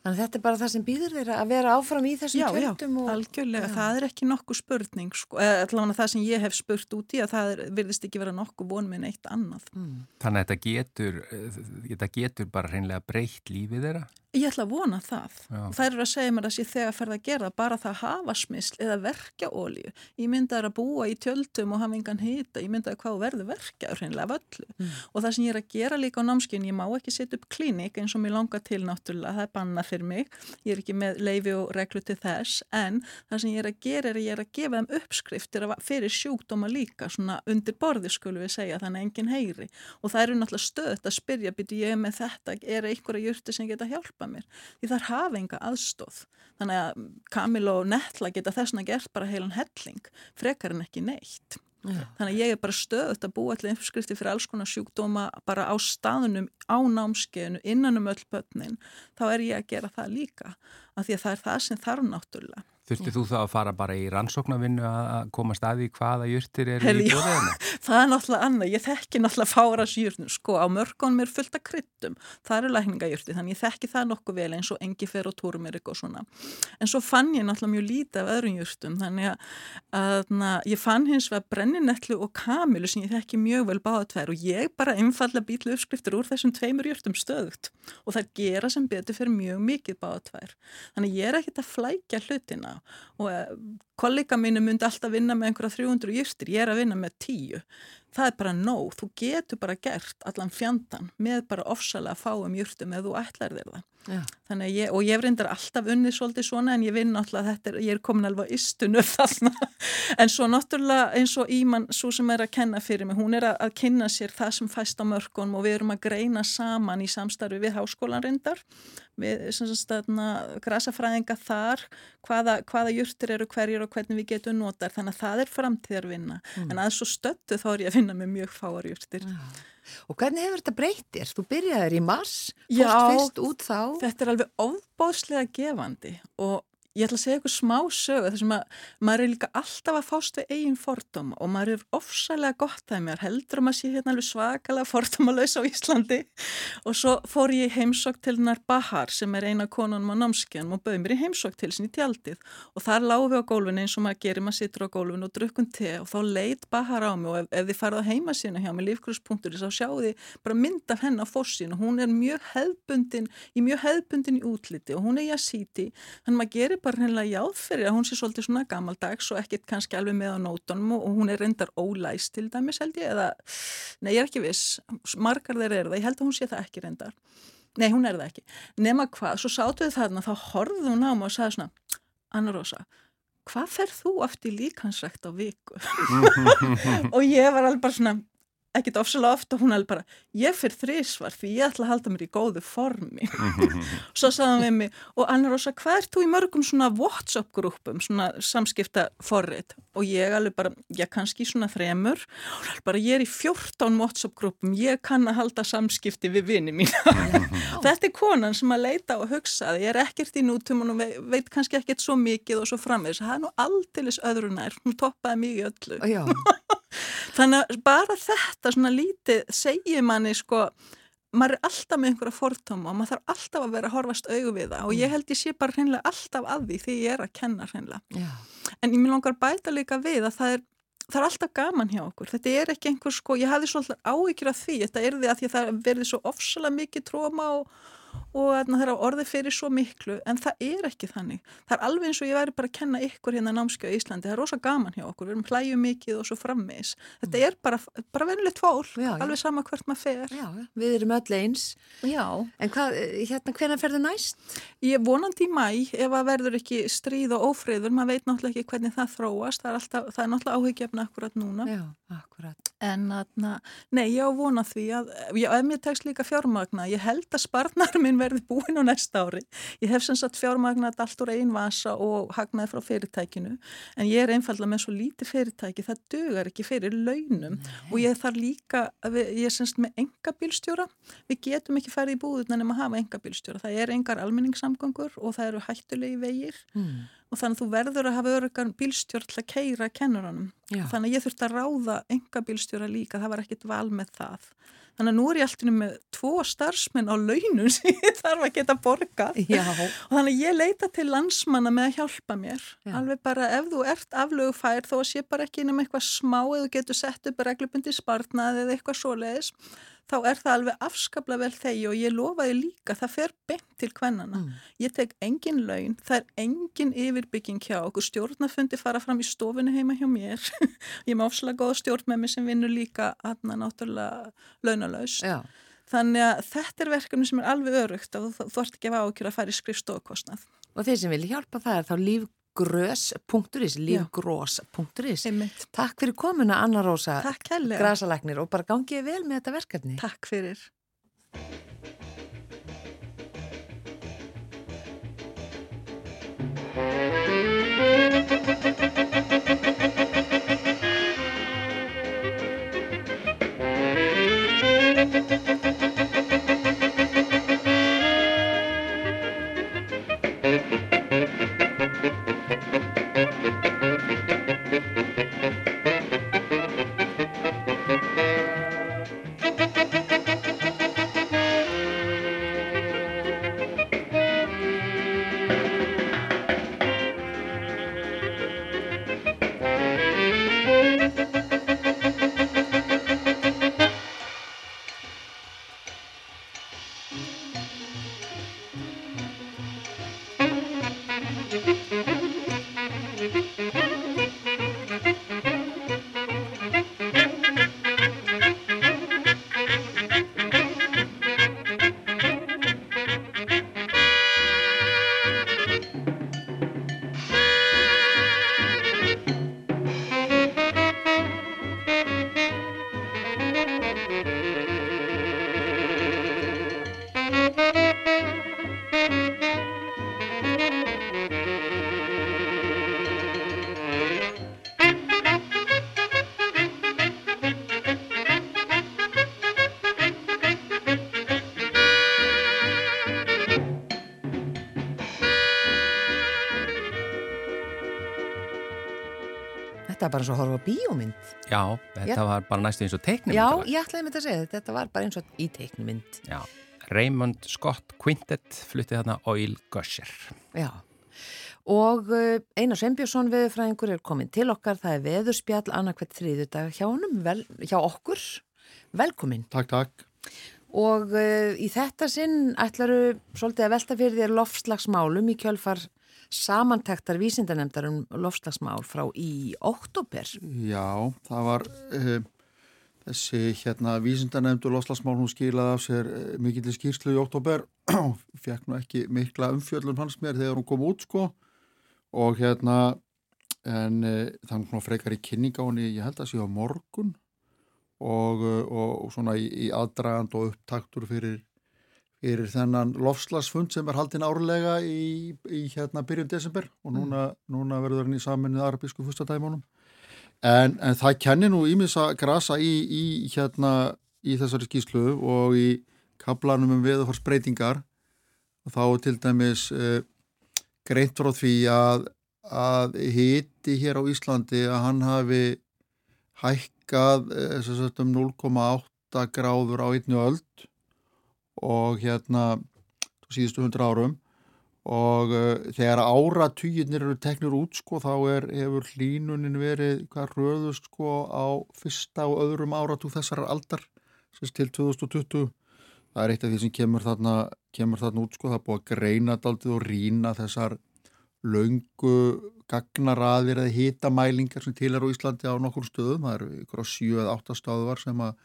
Þannig að þetta er bara það sem býður þeirra að vera áfram í þessum tjöldum. Já, já, algjörlega. Já. Það er ekki nokkuð spurning, sko. allavega það sem ég hef spurt út í að það er, virðist ekki vera nokkuð von með neitt annað. Mm. Þannig að þetta getur, eh, þetta getur bara hreinlega breytt lífið þeirra? Ég ætla að vona það. Já. Það er að segja mér að sé þegar ferða að gera bara það hafa smisl eða verkja ólíu. Ég myndi að búa í tjöldum og hafa engan hýta. Ég myndi að hvað verður verkja hreinlega völlu. Mm. Og það sem ég er að gera líka á námskinn, ég má ekki setja upp klínik eins og mér langar til náttúrulega, það er banna fyrir mig. Ég er ekki með leifi og reglu til þess, en það sem ég er að gera er að ég er að gefa þeim uppskriftir fyrir sjúkdóma líka, svona undir borði það er hjálpa mér. Því þar hafa enga aðstóð þannig að Kamil og Netla geta þessna gert bara heilan helling frekar en ekki neitt. Já. þannig að ég er bara stöðut að búa allir uppskrifti fyrir alls konar sjúkdóma bara á staðunum, á námskeiðinu innan um öll börnin, þá er ég að gera það líka, af því að það er það sem þarf náttúrulega Þurfti þú þá að fara bara í rannsóknarvinnu að koma staði hvaða júrtir eru í bóðinu? Það er náttúrulega annað, ég þekki náttúrulega fáras júrnum, sko á mörgónum er fullt af kryttum, það eru lækningajúrti, þannig ég þekki það nokkuð vel eins og engifer og túrumirik og svona. En svo fann ég náttúrulega mjög lítið af öðrum júrtum, þannig að, að na, ég fann hins vegar brenninetlu og kamilu sem ég þekki mjög vel báða tvær og ég bara einfalla býtlu uppskriftir úr þessum tveimur júrtum stöðugt og það gera sem betur fyrir mjög mikið báða tvær. Þannig ég er ekkit að flækja hlutina og eh, kollega mínu myndi alltaf vinna með einhverja 300 jýrstir, ég er að vinna með 10 það er bara nóg, þú getur bara gert allan fjandan með bara ofsalega fáum júrtum eða þú ætlar þér það. Ég, og ég reyndar alltaf unnið svolítið svona en ég vinn náttúrulega þetta er, ég er komin alveg á istunu þarna. En svo náttúrulega eins og Íman svo sem er að kenna fyrir mig, hún er að, að kynna sér það sem fæst á mörgunum og við erum að greina saman í samstarfi við háskólan reyndar. Við grasafræðinga þar hvaða, hvaða júrtir eru hverjir og hvernig við getum notar þannig að það er framtíðarvinna mm. en að svo stöttu þá er ég að finna með mjög fáarjúrtir ja. Og hvernig hefur þetta breytir? Þú byrjaði í mars, fórst fyrst út þá Þetta er alveg ofbóðslega gefandi og Ég ætla að segja eitthvað smá sögu þar sem að maður er líka alltaf að fást við eigin fordóma og maður er ofsalega gott að mér heldur að sé hérna alveg svakalega fordómalauðs á Íslandi. Og svo fór ég heimsokk til hennar Bahar sem er eina konunum á námskjönum og bauð mér í heimsokk til sinni tjaldið. Og þar lágum við á gólfinu eins og maður gerir, maður situr á gólfinu og drukkum te og þá leit Bahar á mig og ef, ef þið farið á heima sína hjá mig lífgrúspunktur þá sjáu þið bara mynd af henn á fóssin og hún er mjög hefbundin í mjög hefbundin í útliti og hún er jasíti, þannig maður gerir bara hennilega jáð fyrir að hún sé svolítið svona gamaldags og ekkit kannski alveg með á nótunum og hún er reyndar ólæst til dæmis held ég eða, nei ég er ekki viss, margar þeir eru það, ég held að hún sé það ekki reyndar, nei hún er það ekki, nema hvað, svo sátu við þarna þá horfðu hún á mig og sagði svona, Anna Rosa, hvað fer þú aftur líkansrækt á viku? og ég var alveg bara svona, ekkit ofsalega ofta og hún hefði bara ég fyrir þrísvar því ég ætla að halda mér í góðu formi. Og svo sagði hann við mig og Anna Rosa hvað er þú í mörgum svona Whatsapp grúpum svona samskipta forrið og ég alveg bara, já kannski svona þremur. Og bara ég er í 14 Whatsapp grúpum, ég kann að halda samskipti við vini mín þetta er konan sem að leita og hugsa ég er ekkert í nútum og veit, veit kannski ekkert svo mikið og svo framvegis. Það er nú aldeilis öðru nær, hún toppaði mikið öllu þannig að bara þetta svona lítið segir manni sko maður er alltaf með einhverja fortóma og maður þarf alltaf að vera að horfast auðu við það og ég mm. held ég sé bara hreinlega alltaf að því því ég er að kenna hreinlega Já. en ég vil langar bæta líka við að það er það er alltaf gaman hjá okkur, þetta er ekki einhver sko, ég hafði svolítið áhyggjur af því þetta er því að, því að það verði svo ofsalega mikið tróma og og það er á orði fyrir svo miklu en það er ekki þannig. Það er alveg eins og ég væri bara að kenna ykkur hérna námskjöðu í Íslandi það er rosa gaman hjá okkur, við erum hlæju mikið og svo frammeins. Þetta mm. er bara, bara venilegt fólk, já, alveg já. sama hvert maður fer. Já, við erum öll eins. Já. En hvað, hérna, hvernig ferðu næst? Ég vonandi í mæ, ef að verður ekki stríð og ófriður, maður veit náttúrulega ekki hvernig það þróast, það er, alltaf, það er náttúrulega áhugjefna akkurat núna. En aðna, nei, ég á vona því að, já, ef mér tekst líka fjármagna, ég held að sparnar minn verði búin á næsta ári. Ég hef sem sagt fjármagnat allt úr einn vasa og hagnaði frá fyrirtækinu, en ég er einfallega með svo lítið fyrirtæki, það dögar ekki fyrir launum nei. og ég þarf líka, ég er semst með enga bílstjóra, við getum ekki færið í búðuna nema að hafa enga bílstjóra. Það er engar almenningssamgangur og það eru hættulegi vegir. Mm og þannig að þú verður að hafa örgan bílstjórn til að keira kennuranum. Þannig að ég þurfti að ráða enga bílstjóra líka, það var ekkit val með það. Þannig að nú er ég alltaf með tvo starfsmenn á launum sem ég þarf að geta borgað Já. og þannig að ég leita til landsmanna með að hjálpa mér. Já. Alveg bara ef þú ert aflögufær þó að sé bara ekki inn um eitthvað smá eða þú getur sett upp reglubundi spartnað eða eitthvað svoleiðis þá er það alveg afskapla vel þegi og ég lofaði líka, það fer beint til kvennana. Mm. Ég tek engin laun, það er engin yfirbygging hjá okkur, stjórnafundi fara fram í stofinu heima hjá mér, ég má ofslega góða stjórn með mig sem vinnur líka aðna náttúrulega launalaust. Já. Þannig að þetta er verkefni sem er alveg örugt og þú, ert ekki að ákjöra að fara í skrifstofkostnað. Og þeir sem vilja hjálpa það er þá líf grös.is, lífgrós.is Takk fyrir komuna Anna Rósa. Grasalæknir og bara gangið vel með þetta verkefni. Takk fyrir þetta bara eins og að horfa á bíómynd. Já, þetta já. var bara næstu eins og teiknumynd. Já, ég ætlaði með þetta að segja þetta, þetta var bara eins og í teiknumynd. Já, Raymond Scott Quintet fluttið þarna Oil Gusher. Já, og uh, Einar Sveinbjörnsson veðurfræðingur er komin til okkar, það er veðurspjall annarkvæmt þrýðu dag hjá honum, vel, hjá okkur. Velkomin. Takk, takk. Og uh, í þetta sinn ætlaru svolítið að velta fyrir þér lofslagsmálum í kjölfar samantektar vísindanemndar um lofslagsmál frá í oktober. Já, það var uh, þessi hérna vísindanemndu lofslagsmál, hún skilaði af sér uh, mikill skýrslu í oktober og fekk nú ekki mikla umfjöldun hans mér þegar hún kom út sko. Og hérna en uh, það var frekar í kynningáni, ég held að sé á morgun. Og, og, og svona í, í aðdragand og upptaktur fyrir fyrir þennan lofslagsfund sem er haldinn árlega í, í hérna byrjun desember og núna, mm. núna verður hann í saminnið arabísku fyrstadæmunum en, en það kennir nú ímis að grasa í, í hérna í þessari skýslu og í kaplanum um veðuforsbreytingar og þá til dæmis uh, greint frá því að, að hiti hér á Íslandi að hann hafi hækkað uh, um 0,8 gráður á einnu öll og hérna síðustu hundra árum. Og uh, þegar áratýjirnir eru teknir út sko þá er, hefur hlínunin verið hvað röðust sko á fyrsta og öðrum áratú þessar aldar sérst til 2020 það er eitt af því sem kemur þarna, kemur þarna út sko það er búið að greina daldið og rína þessar laungu gagnaraðir eða hitamælingar sem til er á Íslandi á nokkur stöðum. Það eru ykkur á 7 eða 8 stöðuvar sem að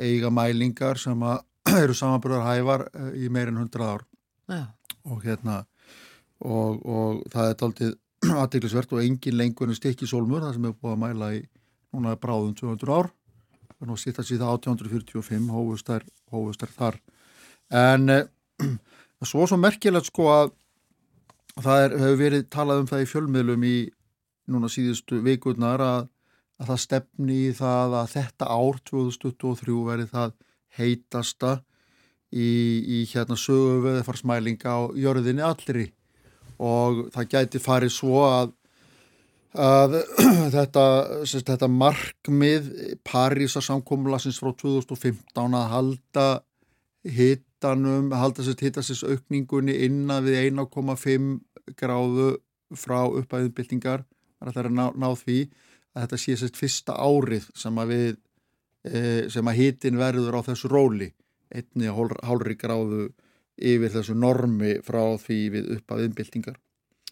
eiga mælingar sem að eru samanbúrðar hævar eh, í meirinn 100 ár. Ja. og hérna og, og það er aldrei aðteglisvert og engin lengur en stikki sólmur það sem hefur búið að mæla í núna bráðum 200 ár. Nú sýtt að síða 1845 hófust þær, hófust þær þar. En eh, svo svo merkilegt sko að það er, hefur verið talað um það í fjölmiðlum í núna síðustu vikurnar að, að það stefni í það að þetta ár 2023 verið það heitasta í, í hérna sögu veðifarsmælinga á jörðinni allri. Og það gæti farið svo að að þetta, sérst, þetta markmið Parísa samkómulasins frá 2015 að halda hittanum, halda sérst hittasins aukningunni innan við 1,5 gráðu frá uppæðinbyltingar það er að ná, ná því að þetta sé sérst fyrsta árið sem að við sem að hittin verður á þessu róli. Einni hálfri gráðu yfir þessu normi frá því við uppæðinbyltingar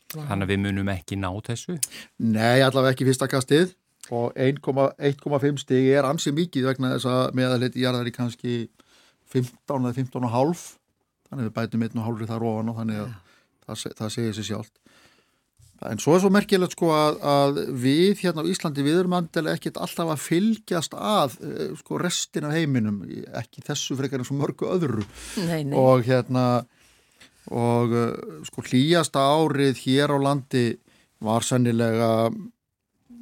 Þannig að við munum ekki ná þessu? Nei, allavega ekki fyrsta kastið. Og 1,5 stig er ansið mikið vegna þess að jarðar í kannski 15 eða 15,5 þannig að við bætum 1,5 þar ofan og þannig að það, það segir sér sjálft. En svo er svo merkilegt sko að, að við hérna á Íslandi við erum andilega ekkit alltaf að fylgjast að eh, sko restin af heiminum, ekki þessu frekar eins og mörgu öðru. Nei, nei. og hérna og uh, sko hlýjasta árið hér á landi var sannilega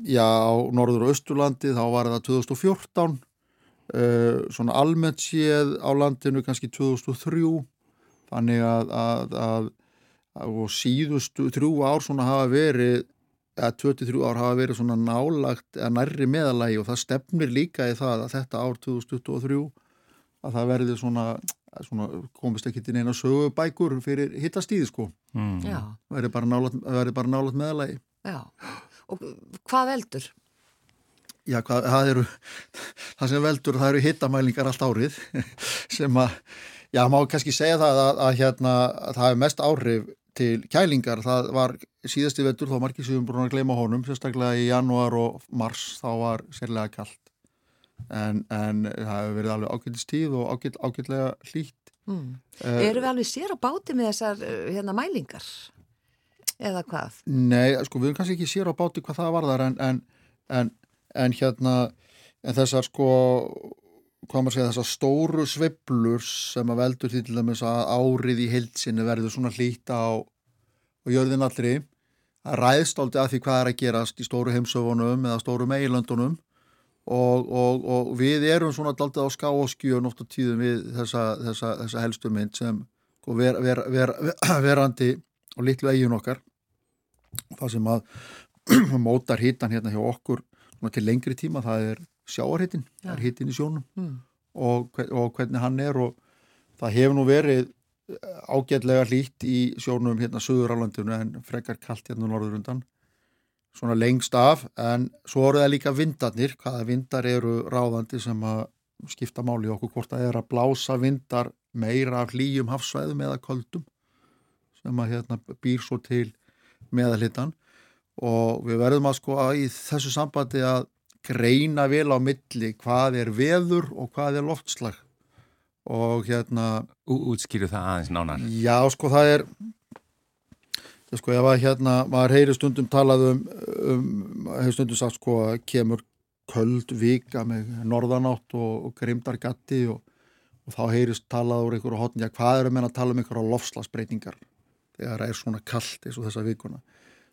já á norður og austurlandi þá var það 2014 uh, svona almennt séð á landinu kannski 2003 þannig að, að, að, að síðustu þrjú ár svona hafa verið eða 23 ár hafa verið svona nálagt eða nærri meðalagi og það stefnir líka í það að þetta ár 2023 að það verði svona svona, komist ekki til neina sögubækur fyrir hittastíði sko. Mm. verði bara nálat, nálat meðalagi Já, og hvað veldur? Já, hvað, það eru það sem veldur, það eru hittamælingar allt árið sem að já, má kannski segja það að, að hérna að það er mest áhrif til kælingar, það var síðasti veldur þá margir sem brúin að gleyma honum sérstaklega í janúar og mars þá var sérlega kallt en, en það hefur verið alveg ágættist tíð og ágætt, ágættlega hlýtt mm. uh, Eru við alveg sér á báti með þessar uh, hérna, mælingar? Eða hvað? Nei, sko við erum kannski ekki sér á báti hvað það var þar en, en, en hérna en þessar sko hvað maður segja þessar stóru sveplur sem að veldur því til dæmis að árið í heilsinni verður svona hlýta á, á jörðin allri. Það ræðst aldrei að því hvað er að gerast í stóru heimsöfunum eða stóru meilöndunum og, og, og við erum svona alltaf á ská og skjön oft á tíðum við þessa, þessa, þessa helstu mynd sem sko, ver, ver, ver, verandi og litlu eigin okkar. Það sem að mótar hittan hérna hjá okkur til lengri tíma það er sjáarhittin, ja. er hittin í sjónum mm. og, og hvernig hann er og það hefur nú verið ágætlega hlýtt í sjónum hérna söður álandinu en frekar kallt hérna norður undan svona lengst af en svo eru það líka vindarnir, hvaða vindar eru ráðandi sem að skipta máli okkur hvort það er að blása vindar meira af hlýjum hafsvæðum eða köldum sem að hérna býr svo til meðalhitan og við verðum að sko að í þessu sambandi að greina vel á milli hvað er veður og hvað er loftslag. Og hérna Útskýru það aðeins nánar. Já sko það er sko ef að hérna maður heyri stundum talað um, um hefur stundum sagt sko að kemur köld vika með norðanátt og, og grimdargatti og, og þá heyrist talað úr einhverju hotn, já hvað er að menna að tala um einhverju lofslagsbreytingar þegar það er svona kallt eins og þessa vikuna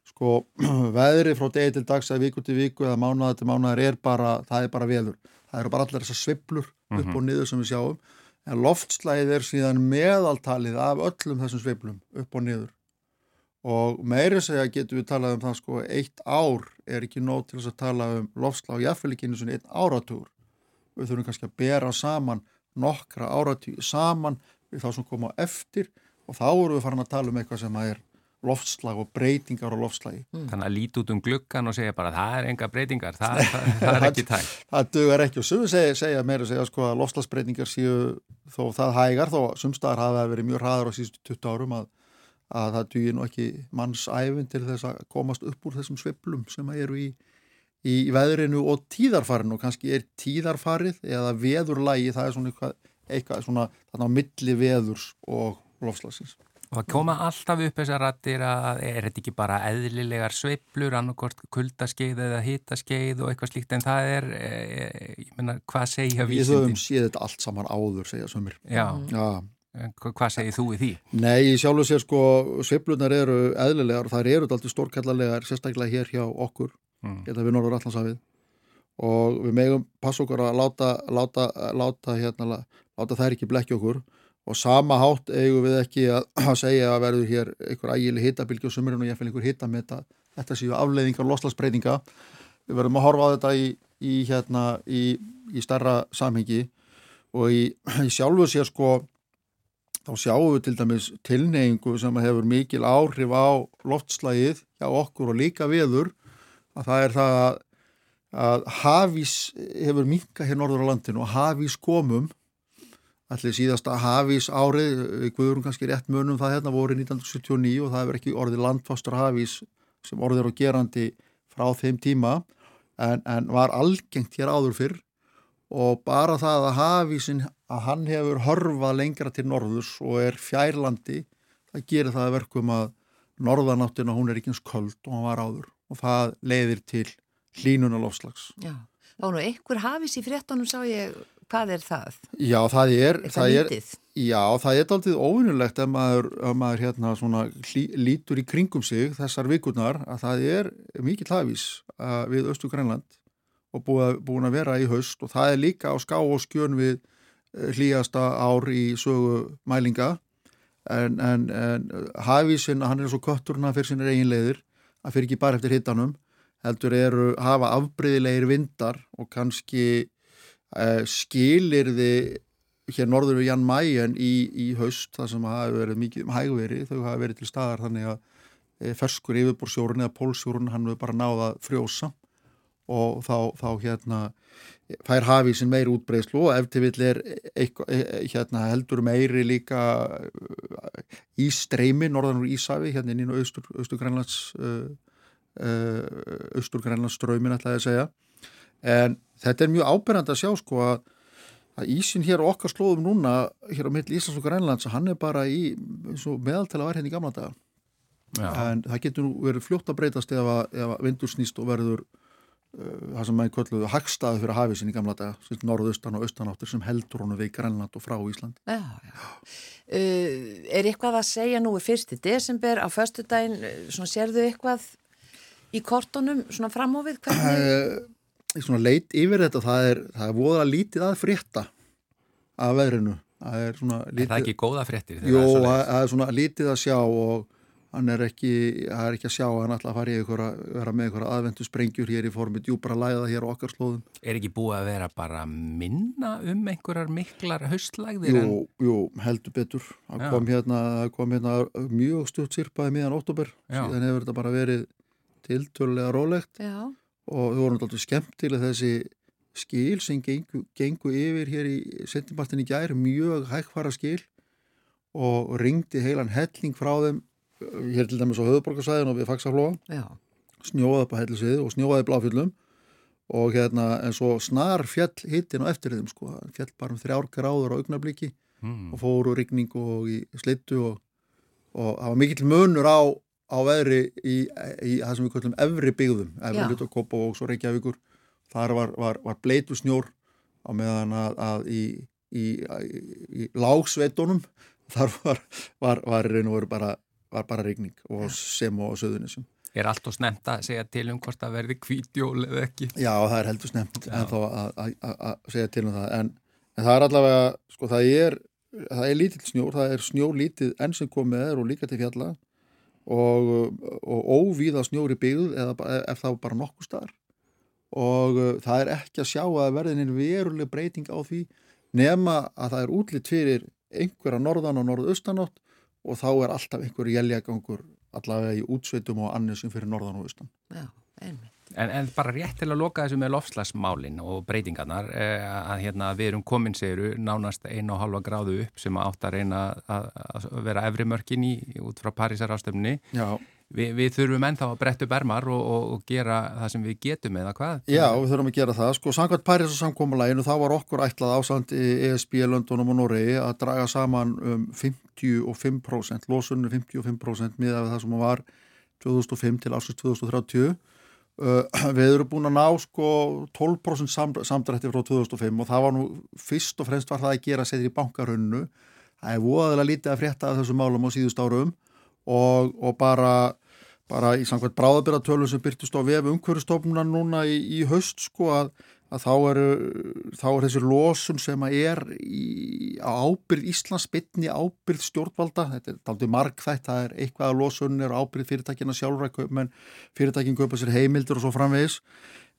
sko veðri frá degi til dags eða viku til viku eða mánuða til mánuðar er bara, það er bara veður það eru bara allar þessar sviplur upp mm -hmm. og niður sem við sjáum. En loftslæðið er síðan meðaltalið af öllum þessum sviplum upp og niður. Og meiri segja getur við talað um það sko eitt ár er ekki nóg til þess að tala um lofslá og einu svona einn áratúr við þurfum kannski að bera saman nokkra áratúr saman við þá sem koma eftir og þá eru við farin að tala um eitthvað sem er loftslag og breytingar á lofslagi mm. Þannig að líti út um gluggan og segja bara það er enga breytingar, það, það, það er ekki tæk Það dögur ekki og sumi segja, segja meira segja sko að lofslagsbreytingar séu þó það hægar þó sumstaðar hafa verið mjög hraður á síðustu 20 árum að að það dýir nú ekki mannsæfin til þess að komast upp úr þessum sveplum sem eru í, í veðrinu og tíðarfarinu og kannski er tíðarfarið eða veðurlægi það er svona eitthvað, eitthvað svona þarna á milli veðurs og lofslagsins. Og það koma alltaf upp þessar rattir að er þetta ekki bara eðlilegar sveiblur, annarkort kuldaskeið eða hitaskeið og eitthvað slíkt en það er, e, ég menna, hvað segja Við höfum vísindin? séð þetta allt saman áður, segja sömur. Já, hva- hvað segir þú í því? Nei, í sjálfu sér sko, sveiflunar eru eðlilegar og þær eru alltaf stórkallarlegar, sérstaklega hér hjá okkur, Mm. hérna við Norður Allandshafið og við megum passa okkur að láta, láta, láta, hérna, láta þær ekki blekja okkur og sama hátt eigum við ekki að, að segja að verður hér einhver ægileg hittabilgi og sumurinn og ég finn einhver hitta með þetta, þetta séu afleiðingar loslagsbreytinga. Við verðum að horfa á þetta í, í, hérna, í, í starra samhengi. Og í, sjálfu sér sko þá sjáum við til dæmis tilneyingu sem hefur mikil áhrif á loftslægið hjá okkur og líka viður að það er það að, að hafís hefur minka hér norður á landinu og hafís komum allir síðasta hafís árið við guðurum kannski rétt munum það hérna voru 1979 og það hefur ekki orðið landfástur hafís sem orðið er á gerandi frá þeim tíma en, en var algengt hér áður fyrr og bara það að hafísin að hann hefur horfað lengra til norðurs og er fjærlandi það gerir það að verkum að norðanáttina hún er ekki eins köld og hann var áður og það leiðir til hlínunalofslags. Já, þá nú einhver hafis í fréttunum sá ég, hvað er það? Já, það er, Eitthvað það er, lítið? já, það er aldrei óvinnulegt ef maður, ef maður hérna svona hlý, lítur í kringum sig þessar vikurnar að það er mikill hafís uh, við Östu Grænland og búið, búin að vera í haust og það er líka á ská og skjön við uh, hlýjasta ár í sögu mælinga en, en, en hafísinn, hann er svo kötturna fyrir sinni reginleiðir, hann fyrir ekki bara eftir hittanum, heldur eru hafa afbreyðilegir vindar og kannski skilirði hér norður við Jan Mayen í, í haust, það sem hafi verið mikið um hægveri, þau hafi verið til staðar þannig að e, ferskur yfirbúrsjórun eða pólsjórun, hann hefur bara náða frjósa og þá, þá hérna fær hafísin meiri útbreyslu og ef til vill er hérna, heldur meiri líka í streymi norðan úr Ísafi, hérna inn í austur, austur Grænlands austur Grænlands ströymin ætlaði að segja en þetta er mjög áberandi að sjá sko að, að ísin hér okkar slóðum núna hér á milli Íslands og Grænlands hann er bara í meðaltala var hérna í gamla daga Já. en það getur nú verið fljótt að breytast ef að, ef að vindur snýst og verður uh, það sem maður kölluðu hagstaði fyrir hafísin í gamla daga, sem norðaustan og austanáttur sem heldur honu við Grænland og frá Ísland Já, já. Uh, er eitthvað að segja nú í fyrsti desember á föstudaginn, uh, svona sérðu eitthvað í kortunum svona framhófið hvernig? uh, svona leit yfir þetta það er, það er voða lítið að frétta af veðrinu það er svona Er lítið það ekki góða fréttir? þegar Jú, það er er svona lítið að sjá og hann er ekki, það er ekki að sjá að hann ætla að fara í ykkur að vera með ykkur aðvendu sprengjur hér í formi djúbra læða hér á okkar slóðum. Er ekki búið að vera bara minna um einhverjar miklar haustlægðir? Jú, jú, heldur betur. Það kom hérna, kom hérna mjög stutt sirpaði miðan óttúber, síðan hefur þetta bara verið tiltölulega rólegt Já, og við vorum alltaf skemmtileg þessi skil sem gengu, gengu yfir hér í sentimpartin í gær, mjög hægfara skil og ringdi heilan helling frá þeim uh, hér til dæmis á höfuborgarsæðin og við fagsaflóa upp á hellisvið og snjóaði bláfjöllum og hérna en svo snar fjall hittin á eftir þeim sko, fjall bara um þrjár gráður á augnabliki Mm. og fóru rigning og í slittu og, og það var mikill munur á, á veðri í, í það sem við kallum efri byggðum, efri hlut og kopa og svo Reykjavíkur, þar var, var, var bleitu snjór á meðan að, að í, í, í, í lágsveitunum þar var, var, var, var, var bara, var bara rigning og sem og söðunisum. Er allt og snemt að segja til um hvort það verði hvítjól eða ekki? Já, það er heldur snemt en þá að- að að- að segja til um það. En, en það er allavega, sko það er það er lítill snjór, það er snjólítið enn sem komið er og líka til fjalla og, og óvíða snjór í byggð eða ef það var bara nokkuð staðar og uh, það er ekki að sjá að verðinin veruleg breyting á því nema að það er útlitt fyrir einhverja norðan og norðaustanátt og þá er alltaf einhver jæljagangur allavega í útsveitum og annir sem fyrir norðan og austan. já, einmitt. En, en bara rétt til að loka þessu með lofslagsmálin og breytingarnar eh, að hérna við erum komin segiru nánast einu og halva gráðu upp sem átt að reyna að, að vera efri mörkin í út frá Parísar ástöfni. Já, við, við þurfum ennþá að brettu bermar og, og, og gera það sem við getum eða hvað? Já, við þurfum að gera það. Sko, samkvæmt Paris og samkómuleginu þá var okkur ætlað ásand í ESB, Londonum og Noregi að draga saman um 55%, losunni 55% miða við það sem var 2005 til ásins 2030. Uh, við erum búin að ná sko 12% sam, samdrætti frá 2005 og það var nú fyrst og fremst var það að gera sér í bankarunnu. Það er voðalega lítið að frétta af þessum málum á síðust árum og, og bara bara í samkvæmt bráðabyrratölum sem byrtist á vef umhverjastofnunan núna í, í haust sko að, að þá er, þá er þessi losun sem er í, á ábyrð Íslands bytni ábyrð stjórnvalda, þetta er aldrei markþætt, það er eitthvað að losun er ábyrð fyrirtækina sjálfra, menn fyrirtækin köpa sér heimildur og svo framvegis.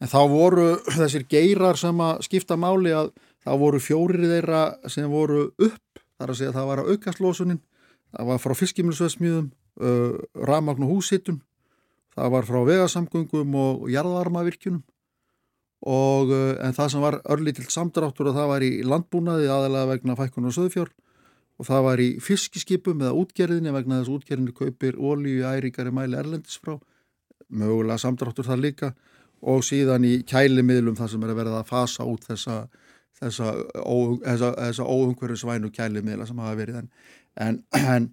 En þá voru þessir geirar sem að skipta máli að þá voru fjórir þeirra sem voru upp, þar að segja að það var að aukast losunin, það var frá fiskimilsveðsmjöðum uh, ramagn og húsitun það var frá vegasamgöngum og jarðarmavirkjunum og uh, en það sem var örlítill samdráttur og það var í landbúnaði aðalega vegna fækkun og söðfjör og það var í fiskiskipum eða útgerðinni vegna þess útgerðinni kaupir ólíu æríkari mæli erlendis frá. Mögulega samdráttur það líka. Og síðan í kælimiðlum það sem er að verða að fasa út þessa þessa, þessa, þessa óungverðisvænu kælimiðla sem hafa verið en, en, en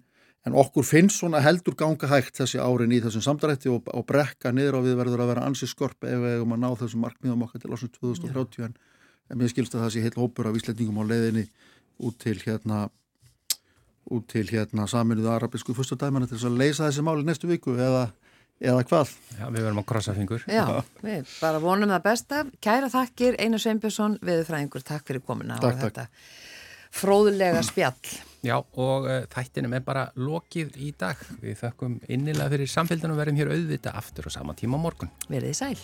en okkur finnst svona heldur ganga hægt þessi árin í þessum samdrætti og, og brekka niður og við verður að vera ansi skorp ef við hefum að ná þessum markmiðum okkar til ásum 2030 en, en mér skilst að það sé heil hópur af íslendingum á leiðinni út til hérna út til hérna saminuðu arabisku fyrstadæmana til þess að leysa þessi máli næstu viku eða, eða hvað? Já, við verðum að krossa fingur. Já, við bara vonum það besta. Kæra þakkir, Einar Sveinbjörnsson, viðfræðingur Takk fyrir komina takk, á þetta fróðulega spjall Já, og uh, þættinum er bara lokið í dag. Við þakkum innilega fyrir samfélgdan og verðum hér auðvita aftur á sama tíma morgun. Verðið sæl.